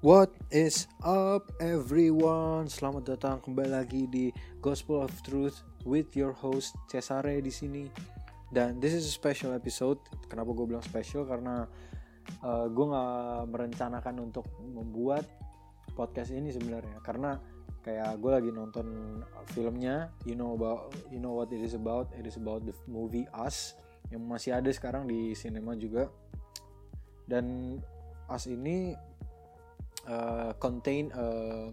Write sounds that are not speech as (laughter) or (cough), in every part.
What is up everyone? Selamat datang kembali lagi di Gospel of Truth with your host Cesare di sini. Dan this is a special episode. Kenapa gue bilang special? Karena uh, gue nggak merencanakan untuk membuat podcast ini sebenarnya. Karena kayak gue lagi nonton filmnya. You know about, you know what it is about? It is about the movie Us yang masih ada sekarang di cinema juga. Dan Us ini uh, contain uh,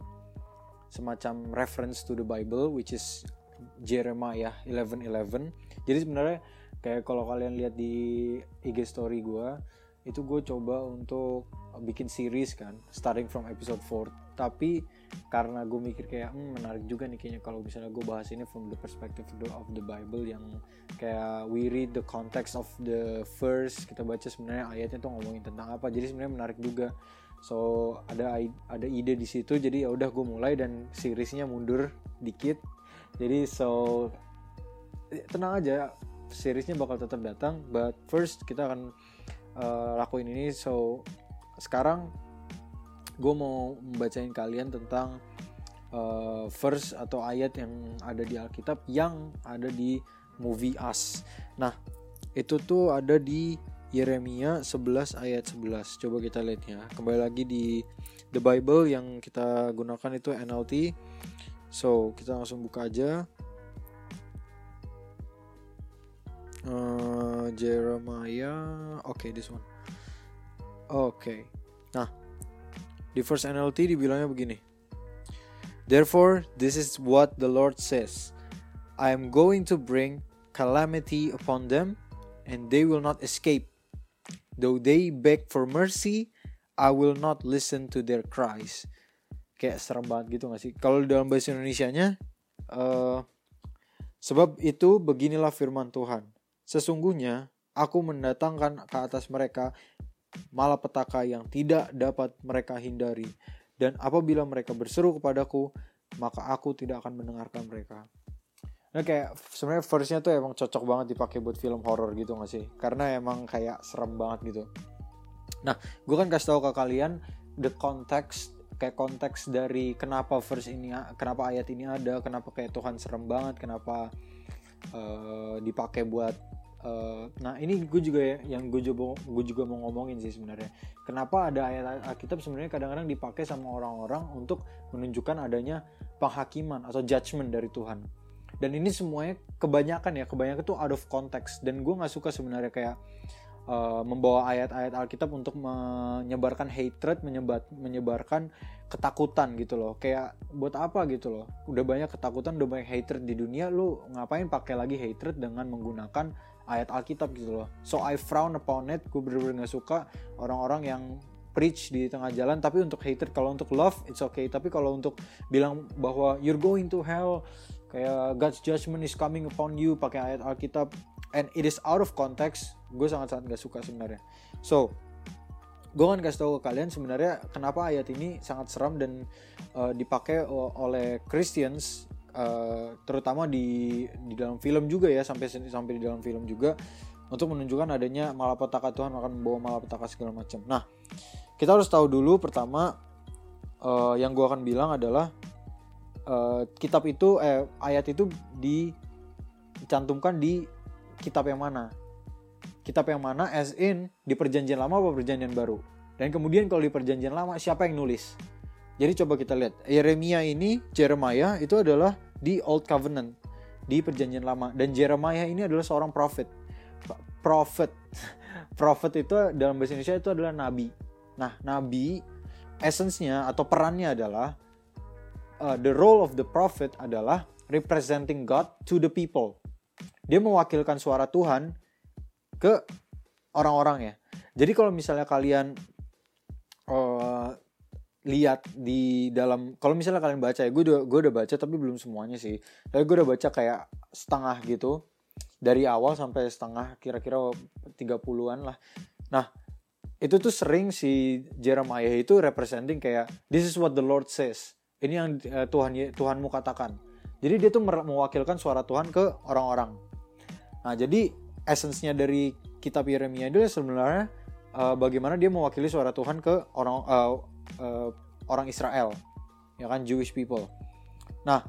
semacam reference to the Bible which is Jeremiah 11:11. Jadi sebenarnya kayak kalau kalian lihat di IG story gue itu gue coba untuk bikin series kan starting from episode 4 tapi karena gue mikir kayak hmm, menarik juga nih kayaknya kalau misalnya gue bahas ini from the perspective of the Bible yang kayak we read the context of the verse. Kita baca sebenarnya ayatnya tuh ngomongin tentang apa. Jadi sebenarnya menarik juga so ada ada ide di situ. Jadi ya udah gue mulai dan seriesnya mundur dikit. Jadi so tenang aja. Seriesnya bakal tetap datang but first kita akan uh, lakuin ini. So sekarang gue mau membacain kalian tentang uh, verse atau ayat yang ada di Alkitab yang ada di movie Us. Nah, itu tuh ada di Yeremia 11 ayat 11. Coba kita lihat ya. Kembali lagi di The Bible yang kita gunakan itu NLT. So, kita langsung buka aja. Uh, Jeremiah, oke okay, this one. Oke. Okay. Nah, di first NLT dibilangnya begini. Therefore, this is what the Lord says. I am going to bring calamity upon them, and they will not escape. Though they beg for mercy, I will not listen to their cries. Kayak serem banget gitu gak sih? Kalau dalam bahasa Indonesia-nya, uh, sebab itu beginilah firman Tuhan. Sesungguhnya aku mendatangkan ke atas mereka malapetaka yang tidak dapat mereka hindari. Dan apabila mereka berseru kepadaku, maka aku tidak akan mendengarkan mereka. Nah kayak sebenarnya verse-nya tuh emang cocok banget dipakai buat film horror gitu gak sih? Karena emang kayak serem banget gitu. Nah, gue kan kasih tahu ke kalian the context kayak konteks dari kenapa verse ini kenapa ayat ini ada kenapa kayak Tuhan serem banget kenapa uh, dipakai buat Uh, nah ini gue juga ya yang gue juga gue juga mau ngomongin sih sebenarnya kenapa ada ayat Alkitab sebenarnya kadang-kadang dipakai sama orang-orang untuk menunjukkan adanya penghakiman atau judgment dari Tuhan dan ini semuanya kebanyakan ya kebanyakan tuh out of context dan gue nggak suka sebenarnya kayak uh, membawa ayat-ayat Alkitab untuk menyebarkan hatred menyebar menyebarkan ketakutan gitu loh kayak buat apa gitu loh udah banyak ketakutan udah banyak hatred di dunia lu ngapain pakai lagi hatred dengan menggunakan ayat Alkitab gitu loh. So I frown upon it. Gue bener-bener gak suka orang-orang yang preach di tengah jalan. Tapi untuk hater, kalau untuk love, it's okay. Tapi kalau untuk bilang bahwa you're going to hell, kayak God's judgment is coming upon you, pakai ayat Alkitab, and it is out of context, gue sangat-sangat gak suka sebenarnya. So, gue akan kasih tahu ke kalian sebenarnya kenapa ayat ini sangat seram dan uh, dipakai oleh Christians uh, terutama di di dalam film juga ya sampai sampai di dalam film juga untuk menunjukkan adanya malapetaka Tuhan akan membawa malapetaka segala macam. Nah, kita harus tahu dulu pertama uh, yang gue akan bilang adalah uh, kitab itu eh, ayat itu dicantumkan di kitab yang mana? Kitab yang mana as in di perjanjian lama atau perjanjian baru? Dan kemudian kalau di perjanjian lama siapa yang nulis? Jadi coba kita lihat Yeremia ini Jeremiah itu adalah di Old Covenant di perjanjian lama dan Jeremiah ini adalah seorang prophet prophet (laughs) prophet itu dalam bahasa Indonesia itu adalah nabi nah nabi essence-nya atau perannya adalah uh, the role of the prophet adalah representing God to the people. Dia mewakilkan suara Tuhan ke orang-orang ya. Jadi kalau misalnya kalian uh, lihat di dalam kalau misalnya kalian baca ya gue udah gue udah baca tapi belum semuanya sih. Tapi gue udah baca kayak setengah gitu. Dari awal sampai setengah kira-kira 30-an lah. Nah itu tuh sering si Jeremiah itu representing kayak this is what the Lord says ini yang uh, Tuhan Tuhanmu katakan jadi dia tuh mewakilkan suara Tuhan ke orang-orang nah jadi essence-nya dari kitab Yeremia itu sebenarnya uh, bagaimana dia mewakili suara Tuhan ke orang uh, uh, orang Israel, ya kan Jewish people. Nah,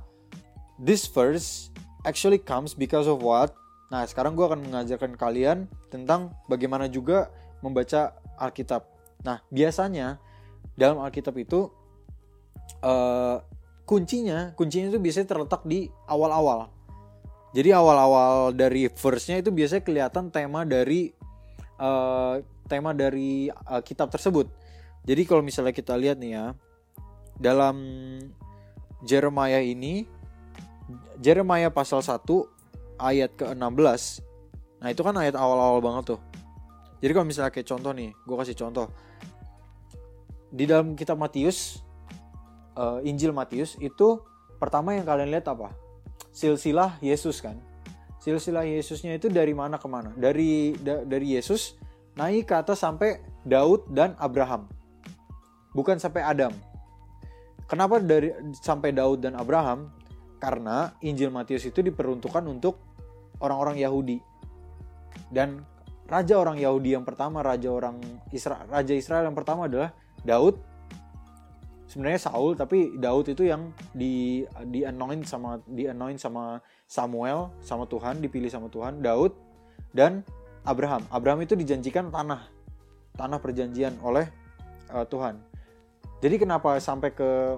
this verse actually comes because of what? Nah, sekarang gue akan mengajarkan kalian tentang bagaimana juga membaca Alkitab. Nah, biasanya dalam Alkitab itu uh, kuncinya, kuncinya itu biasanya terletak di awal-awal. Jadi awal-awal dari verse-nya itu biasanya kelihatan tema dari uh, tema dari uh, kitab tersebut. Jadi kalau misalnya kita lihat nih ya, dalam Jeremiah ini Jeremiah pasal 1 ayat ke-16. Nah, itu kan ayat awal-awal banget tuh. Jadi kalau misalnya kayak contoh nih, gue kasih contoh. Di dalam kitab Matius, uh, Injil Matius itu pertama yang kalian lihat apa? Silsilah Yesus kan. Silsilah Yesusnya itu dari mana ke mana? Dari da, dari Yesus naik ke atas sampai Daud dan Abraham. Bukan sampai Adam. Kenapa dari sampai Daud dan Abraham? Karena Injil Matius itu diperuntukkan untuk orang-orang Yahudi. Dan raja orang Yahudi yang pertama, raja orang Isra, raja Israel yang pertama adalah Daud. Sebenarnya Saul, tapi Daud itu yang di di anoint sama di anoint sama Samuel, sama Tuhan, dipilih sama Tuhan. Daud dan Abraham. Abraham itu dijanjikan tanah, tanah perjanjian oleh uh, Tuhan. Jadi kenapa sampai ke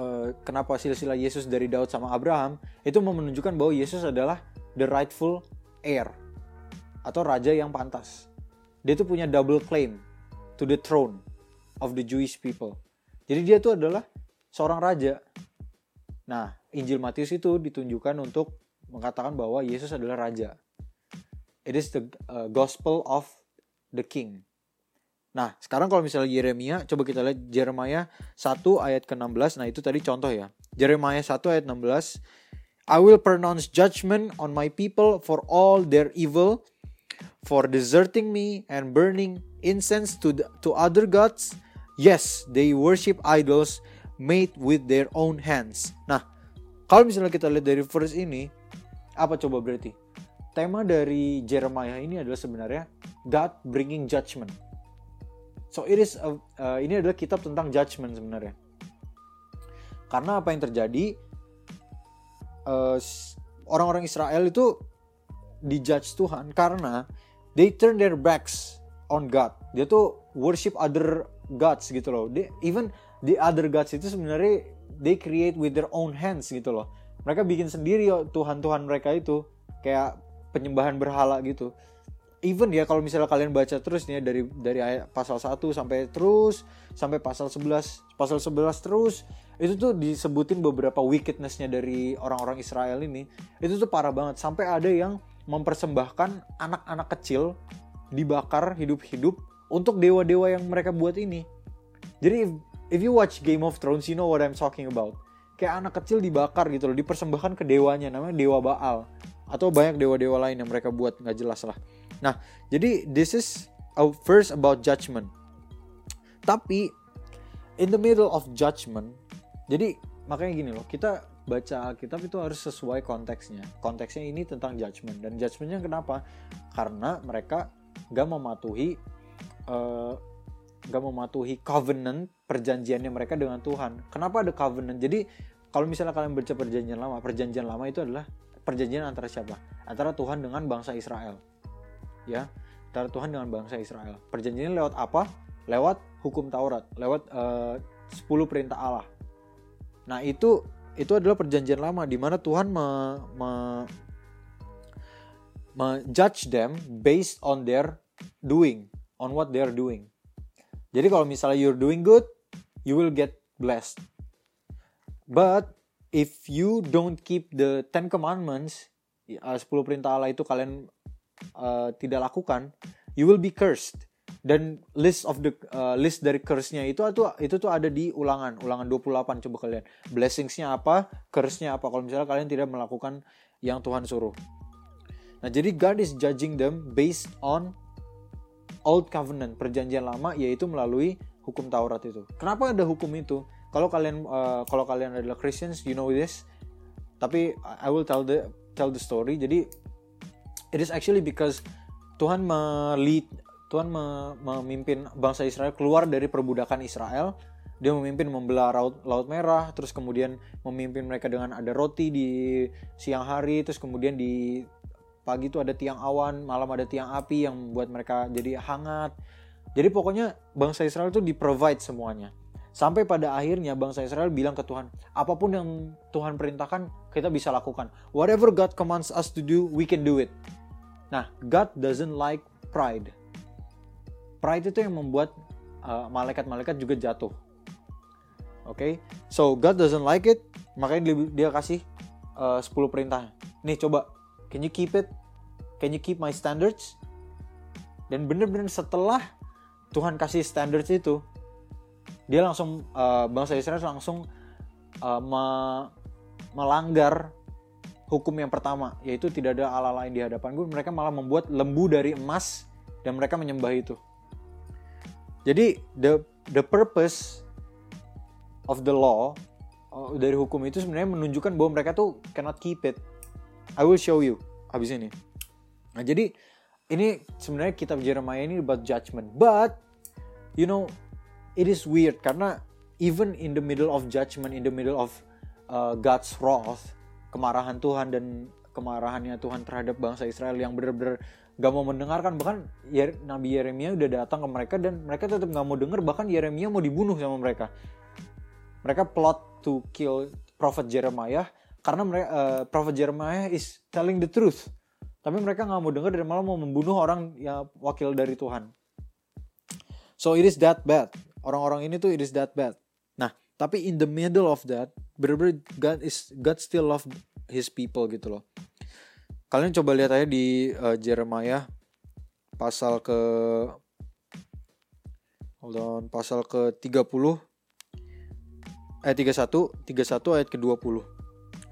uh, kenapa silsilah Yesus dari Daud sama Abraham itu menunjukkan bahwa Yesus adalah the rightful heir atau raja yang pantas. Dia tuh punya double claim to the throne of the Jewish people. Jadi dia tuh adalah seorang raja. Nah, Injil Matius itu ditunjukkan untuk mengatakan bahwa Yesus adalah raja. It is the uh, gospel of the king. Nah, sekarang kalau misalnya Yeremia, coba kita lihat Jeremiah 1 ayat ke-16. Nah, itu tadi contoh ya. Jeremiah 1 ayat 16. I will pronounce judgment on my people for all their evil, for deserting me and burning incense to, the, to other gods. Yes, they worship idols made with their own hands. Nah, kalau misalnya kita lihat dari verse ini, apa coba berarti? Tema dari Jeremiah ini adalah sebenarnya God bringing judgment So it is a, uh, ini adalah kitab tentang judgment sebenarnya. Karena apa yang terjadi uh, orang-orang Israel itu dijudge Tuhan karena they turn their backs on God. Dia tuh worship other gods gitu loh. They, even the other gods itu sebenarnya they create with their own hands gitu loh. Mereka bikin sendiri Tuhan-Tuhan mereka itu kayak penyembahan berhala gitu even ya kalau misalnya kalian baca terus nih ya, dari dari ayat pasal 1 sampai terus sampai pasal 11 pasal 11 terus itu tuh disebutin beberapa wickednessnya dari orang-orang Israel ini itu tuh parah banget sampai ada yang mempersembahkan anak-anak kecil dibakar hidup-hidup untuk dewa-dewa yang mereka buat ini jadi if, if you watch Game of Thrones you know what I'm talking about kayak anak kecil dibakar gitu loh dipersembahkan ke dewanya namanya dewa Baal atau banyak dewa-dewa lain yang mereka buat nggak jelas lah Nah, jadi this is a verse about judgment. Tapi in the middle of judgment, jadi makanya gini loh, kita baca Alkitab itu harus sesuai konteksnya. Konteksnya ini tentang judgment dan judgmentnya kenapa? Karena mereka gak mematuhi uh, gak mematuhi covenant perjanjiannya mereka dengan Tuhan. Kenapa ada covenant? Jadi kalau misalnya kalian baca perjanjian lama, perjanjian lama itu adalah perjanjian antara siapa? Antara Tuhan dengan bangsa Israel ya antara Tuhan dengan bangsa Israel. Perjanjiannya lewat apa? Lewat hukum Taurat, lewat eh, 10 perintah Allah. Nah, itu itu adalah perjanjian lama di mana Tuhan me, me, me judge them based on their doing, on what they are doing. Jadi kalau misalnya you're doing good, you will get blessed. But if you don't keep the Ten Commandments, 10 ya, perintah Allah itu kalian uh, tidak lakukan, you will be cursed. Dan list of the uh, list dari curse-nya itu itu itu tuh ada di ulangan, ulangan 28 coba kalian. Blessings-nya apa, curse-nya apa kalau misalnya kalian tidak melakukan yang Tuhan suruh. Nah, jadi God is judging them based on old covenant, perjanjian lama yaitu melalui hukum Taurat itu. Kenapa ada hukum itu? Kalau kalian uh, kalau kalian adalah Christians, you know this. Tapi I will tell the tell the story. Jadi it is actually because Tuhan melit Tuhan memimpin bangsa Israel keluar dari perbudakan Israel dia memimpin membelah laut, laut merah terus kemudian memimpin mereka dengan ada roti di siang hari terus kemudian di pagi itu ada tiang awan malam ada tiang api yang membuat mereka jadi hangat. Jadi pokoknya bangsa Israel itu di provide semuanya. Sampai pada akhirnya bangsa Israel bilang ke Tuhan apa pun yang Tuhan perintahkan kita bisa lakukan. Whatever God commands us to do we can do it. Nah God doesn't like pride. Pride itu yang membuat uh, malaikat-malaikat uh, juga jatuh. Oke, okay? so God doesn't like it, makanya dia, dia kasih uh, 10 perintah. Nih coba, can you keep it? Can you keep my standards? Dan bener-bener setelah Tuhan kasih standards itu, dia langsung uh, bangsa Israel langsung uh, me melanggar hukum yang pertama, yaitu tidak ada Allah lain di hadapan gue. Mereka malah membuat lembu dari emas dan mereka menyembah itu. Jadi the the purpose of the law uh, dari hukum itu sebenarnya menunjukkan bahwa mereka tuh cannot keep it. I will show you habis ini. Nah, jadi ini sebenarnya kitab Jeremiah ini about judgment. But you know, it is weird karena even in the middle of judgment, in the middle of uh, God's wrath, kemarahan Tuhan dan kemarahannya Tuhan terhadap bangsa Israel yang benar-benar gak mau mendengarkan bahkan Nabi Yeremia udah datang ke mereka dan mereka tetap gak mau dengar bahkan Yeremia mau dibunuh sama mereka mereka plot to kill Prophet Jeremiah karena mereka uh, Prophet Jeremiah is telling the truth tapi mereka nggak mau dengar dan malah mau membunuh orang yang wakil dari Tuhan so it is that bad orang-orang ini tuh it is that bad nah tapi in the middle of that bener-bener God is God still love his people gitu loh kalian coba lihat aja di uh, Jeremiah pasal ke hold on pasal ke 30 ayat 31 31 ayat ke-20.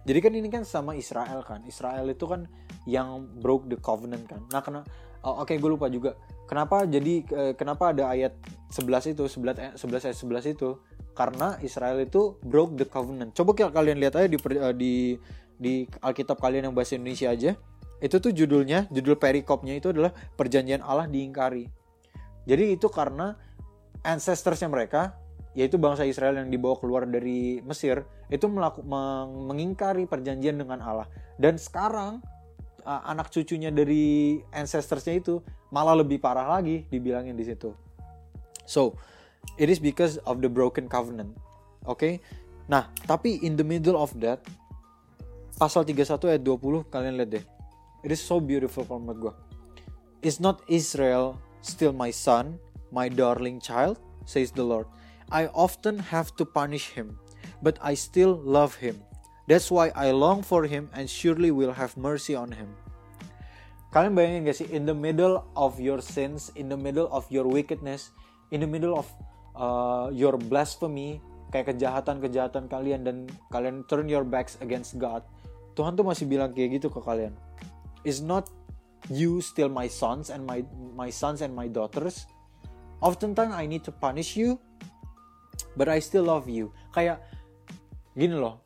Jadi kan ini kan sama Israel kan. Israel itu kan yang broke the covenant kan. Nah, kena oh, oke okay, gue lupa juga. Kenapa jadi uh, kenapa ada ayat 11 itu 11 11 ayat 11 itu? Karena Israel itu broke the covenant. Coba kalian lihat aja di uh, di di Alkitab kalian yang bahasa Indonesia aja. Itu tuh judulnya, judul perikopnya itu adalah perjanjian Allah diingkari. Jadi itu karena ancestorsnya mereka yaitu bangsa Israel yang dibawa keluar dari Mesir itu melaku, meng, mengingkari perjanjian dengan Allah dan sekarang uh, anak cucunya dari ancestorsnya itu malah lebih parah lagi dibilangin di situ so it is because of the broken covenant oke okay? nah tapi in the middle of that pasal 31 ayat 20 kalian lihat deh it is so beautiful kalau menurut gue is not Israel still my son my darling child says the Lord I often have to punish him, but I still love him. That's why I long for him and surely will have mercy on him. Kalian bayangin gak sih, in the middle of your sins, in the middle of your wickedness, in the middle of uh, your blasphemy, kayak kejahatan-kejahatan kalian dan kalian turn your backs against God, Tuhan tuh masih bilang kayak gitu ke kalian. Is not you still my sons and my my sons and my daughters? Oftentimes I need to punish you but I still love you kayak gini loh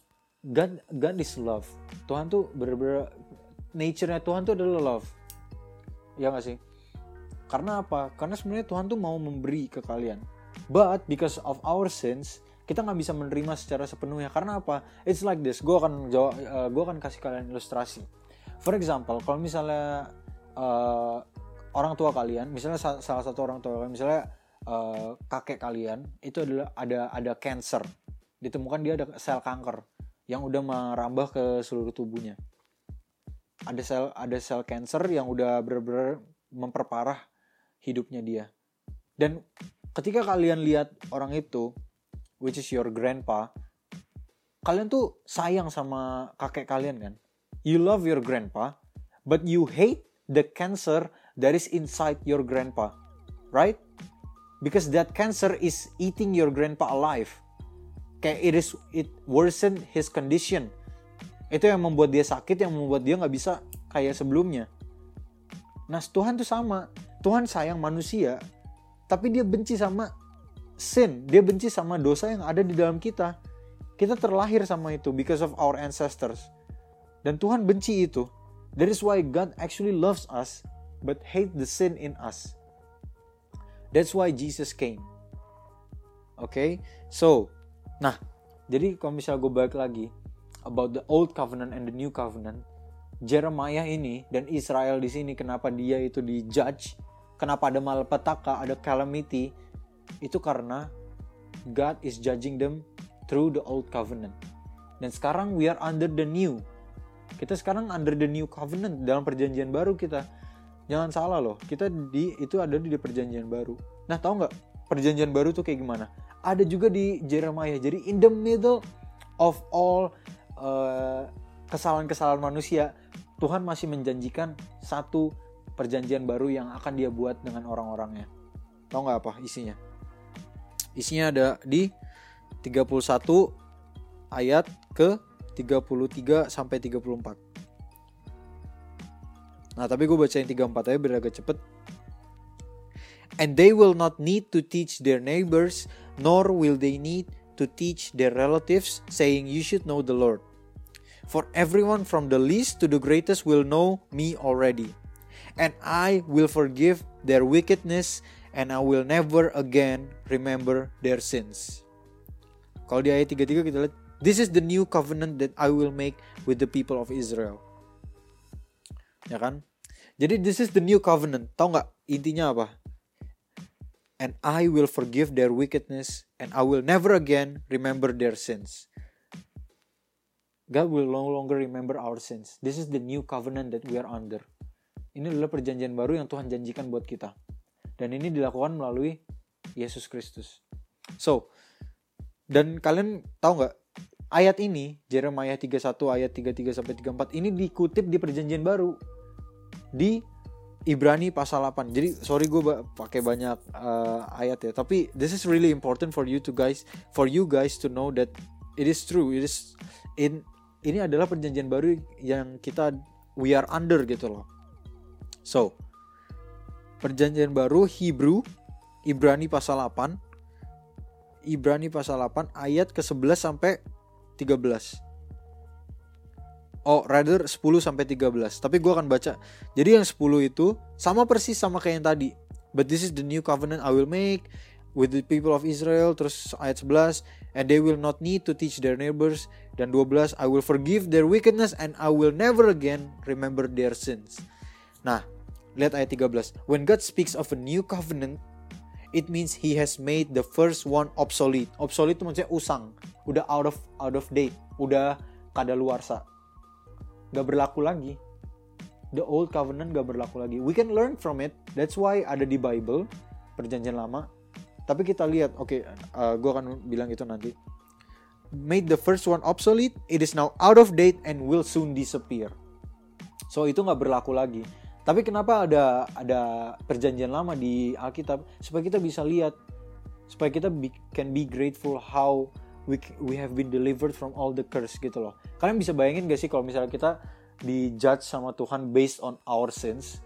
God God is love. Tuhan tuh bener-bener nature-nya Tuhan tuh adalah love. Ya gak sih? Karena apa? Karena sebenarnya Tuhan tuh mau memberi ke kalian. But because of our sins kita nggak bisa menerima secara sepenuhnya. Karena apa? It's like this. Gue akan jawab uh, gue akan kasih kalian ilustrasi. For example kalau misalnya uh, orang tua kalian misalnya salah satu orang tua kalian misalnya uh, kakek kalian itu adalah ada ada cancer. Ditemukan dia ada sel kanker yang udah merambah ke seluruh tubuhnya. Ada sel ada sel cancer yang udah bener-bener memperparah hidupnya dia. Dan ketika kalian lihat orang itu which is your grandpa kalian tuh sayang sama kakek kalian kan? You love your grandpa but you hate the cancer that is inside your grandpa right? Because that cancer is eating your grandpa alive. Kayak it is it worsen his condition. Itu yang membuat dia sakit, yang membuat dia nggak bisa kayak sebelumnya. Nah Tuhan tuh sama. Tuhan sayang manusia, tapi dia benci sama sin. Dia benci sama dosa yang ada di dalam kita. Kita terlahir sama itu because of our ancestors. Dan Tuhan benci itu. That is why God actually loves us but hate the sin in us. That's why Jesus came. Okay? so, nah, jadi kalau misalnya gue balik lagi about the old covenant and the new covenant, Jeremiah ini dan Israel di sini kenapa dia itu dijudge, kenapa ada malapetaka, ada calamity, itu karena God is judging them through the old covenant. Dan sekarang we are under the new. Kita sekarang under the new covenant dalam perjanjian baru kita. Jangan salah loh, kita di itu ada di perjanjian baru. Nah, tahu nggak perjanjian baru tuh kayak gimana? Ada juga di Jeremiah. Jadi in the middle of all uh, kesalahan-kesalahan manusia, Tuhan masih menjanjikan satu perjanjian baru yang akan dia buat dengan orang-orangnya. Tahu nggak apa isinya? Isinya ada di 31 ayat ke 33 sampai 34. Nah, tapi gue bacain 34 aja biar agak cepet. And they will not need to teach their neighbors, nor will they need to teach their relatives, saying, You should know the Lord. For everyone from the least to the greatest will know me already. And I will forgive their wickedness and I will never again remember their sins. Kalau di ayat 33 kita lihat, This is the new covenant that I will make with the people of Israel. Ya kan? Jadi this is the new covenant. Tahu nggak intinya apa? And I will forgive their wickedness and I will never again remember their sins. God will no longer remember our sins. This is the new covenant that we are under. Ini adalah perjanjian baru yang Tuhan janjikan buat kita. Dan ini dilakukan melalui Yesus Kristus. So, dan kalian tahu nggak ayat ini Jeremiah 31 ayat 33 sampai 34 ini dikutip di perjanjian baru di Ibrani pasal 8. Jadi sorry gue pakai banyak uh, ayat ya, tapi this is really important for you to guys for you guys to know that it is true. It is in ini adalah perjanjian baru yang kita we are under gitu loh. So, Perjanjian baru Hebrew Ibrani pasal 8 Ibrani pasal 8 ayat ke-11 sampai 13. Oh, rather 10 sampai 13. Tapi gue akan baca. Jadi yang 10 itu sama persis sama kayak yang tadi. But this is the new covenant I will make with the people of Israel. Terus ayat 11, and they will not need to teach their neighbors. Dan 12, I will forgive their wickedness and I will never again remember their sins. Nah, Lihat ayat 13. When God speaks of a new covenant, it means he has made the first one obsolete. Obsolete itu maksudnya usang, udah out of out of date, udah kadaluarsa. Gak berlaku lagi. The old covenant gak berlaku lagi. We can learn from it. That's why ada di Bible, perjanjian lama. Tapi kita lihat, oke, okay, uh, gue akan bilang itu nanti. Made the first one obsolete, it is now out of date and will soon disappear. So itu nggak berlaku lagi tapi kenapa ada ada perjanjian lama di Alkitab supaya kita bisa lihat supaya kita be, can be grateful how we we have been delivered from all the curse gitu loh. Kalian bisa bayangin gak sih kalau misalnya kita dijudge sama Tuhan based on our sins?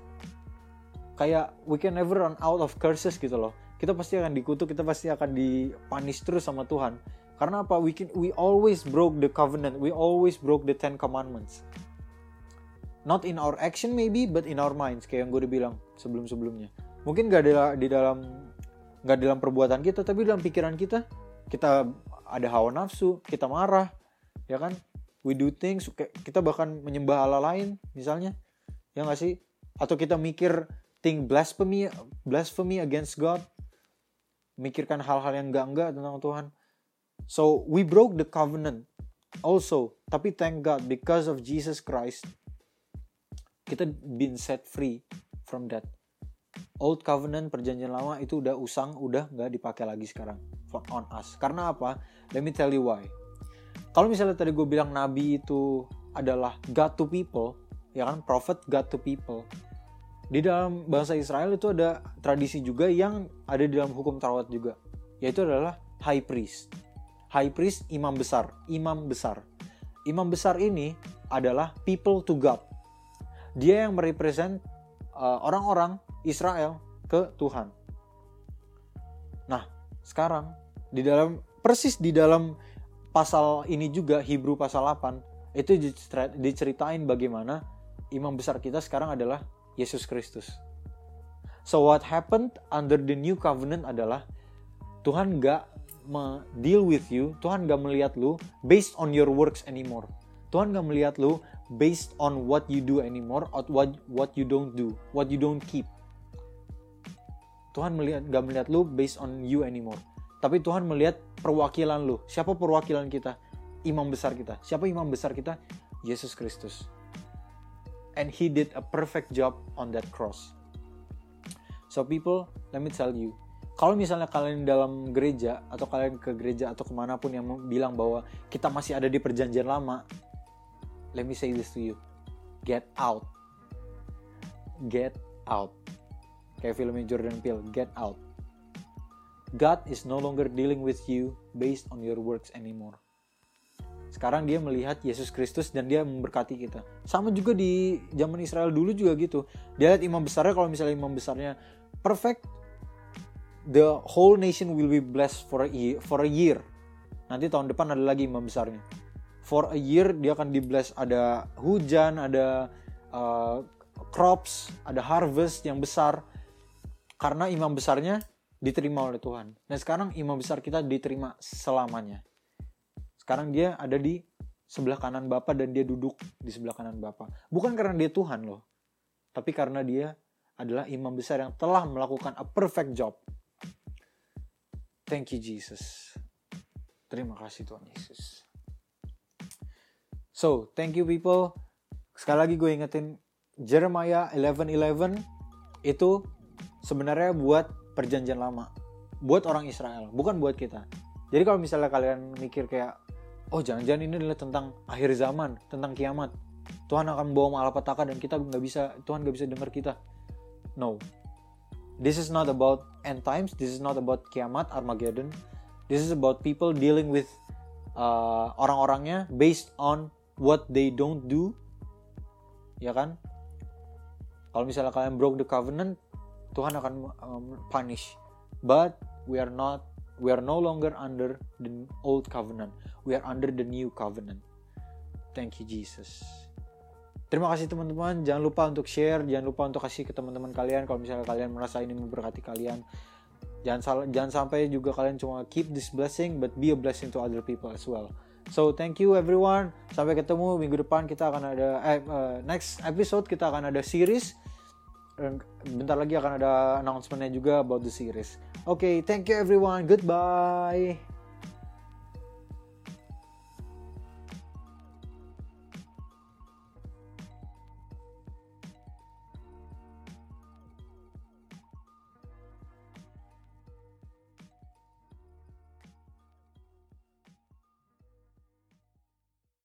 Kayak we can never run out of curses gitu loh. Kita pasti akan dikutuk, kita pasti akan dipunish terus sama Tuhan. Karena apa? We can, we always broke the covenant, we always broke the Ten Commandments not in our action maybe but in our minds kayak yang gue udah bilang sebelum sebelumnya mungkin gak ada di dalam gak dalam perbuatan kita tapi dalam pikiran kita kita ada hawa nafsu kita marah ya kan? We do things kita bahkan menyembah Allah lain misalnya. Ya gak sih? Atau kita mikir think blasphemy blasphemy against God. Mikirkan hal-hal yang enggak-enggak tentang Tuhan. So we broke the covenant also. Tapi thank God because of Jesus Christ kita been set free from that old covenant perjanjian lama itu udah usang udah nggak dipakai lagi sekarang. On us. Karena apa? Let me tell you why. Kalau misalnya tadi gue bilang nabi itu adalah God to people ya kan? Prophet God to people. Di dalam bahasa Israel itu ada tradisi juga yang ada di dalam hukum Taurat juga. Yaitu adalah high priest. High priest imam besar. Imam besar. Imam besar ini adalah people to God. Dia yang merepresent uh, orang-orang Israel ke Tuhan. Nah, sekarang di dalam persis di dalam pasal ini juga Hebrew pasal 8 itu diceritain bagaimana imam besar kita sekarang adalah Yesus Kristus. So what happened under the new covenant adalah Tuhan gak deal with you, Tuhan gak melihat lu based on your works anymore. Tuhan gak melihat lu based on what you do anymore, or what what you don't do, what you don't keep. Tuhan melihat gak melihat lu based on you anymore. Tapi Tuhan melihat perwakilan lu. Siapa perwakilan kita? Imam besar kita. Siapa imam besar kita? Yesus Kristus. And he did a perfect job on that cross. So people, let me tell you, kalau misalnya kalian dalam gereja atau kalian ke gereja atau ke mana pun yang bilang bahwa kita masih ada di perjanjian lama, let me say this to you, get out, get out. Kayak filmnya Jordan Peele, get out. God is no longer dealing with you based on your works anymore. Sekarang dia melihat Yesus Kristus dan dia memberkati kita. Sama juga di zaman Israel dulu juga gitu. Dia lihat imam besarnya kalau misalnya imam besarnya perfect the whole nation will be blessed for a year, for a year. Nanti tahun depan ada lagi imam besarnya. For a year dia akan di bless ada hujan, ada uh, crops, ada harvest yang besar karena imam besarnya diterima oleh Tuhan. Dan sekarang imam besar kita diterima selamanya. Sekarang dia ada di sebelah kanan Bapa dan dia duduk di sebelah kanan Bapa. Bukan karena dia Tuhan loh, tapi karena dia adalah imam besar yang telah melakukan a perfect job. Thank you Jesus. Terima kasih Tuhan Yesus. So, thank you people. Sekali lagi gue ingetin Jeremiah 11:11 itu sebenarnya buat perjanjian lama. Buat orang Israel, bukan buat kita. Jadi kalau misalnya kalian mikir kayak oh jangan-jangan ini adalah tentang akhir zaman, tentang kiamat. Tuhan akan bawa malapetaka dan kita nggak bisa Tuhan nggak bisa dengar kita No. This is not about end times. This is not about kiamat, Armageddon. This is about people dealing with uh, orang-orangnya based on what they don't do. Ya kan? Kalau misalnya kalian broke the covenant, Tuhan akan um, punish. But we are not we are no longer under the old covenant. We are under the new covenant. Thank you Jesus. Terima kasih teman-teman. Jangan lupa untuk share, jangan lupa untuk kasih ke teman-teman kalian kalau misalnya kalian merasa ini memberkati kalian. Jangan salah, jangan sampai juga kalian cuma keep this blessing but be a blessing to other people as well. So thank you everyone. Sampai ketemu minggu depan kita akan ada eh, uh, next episode kita akan ada series. Bentar lagi akan ada announcementnya juga about the series. Oke, okay, thank you everyone. Goodbye.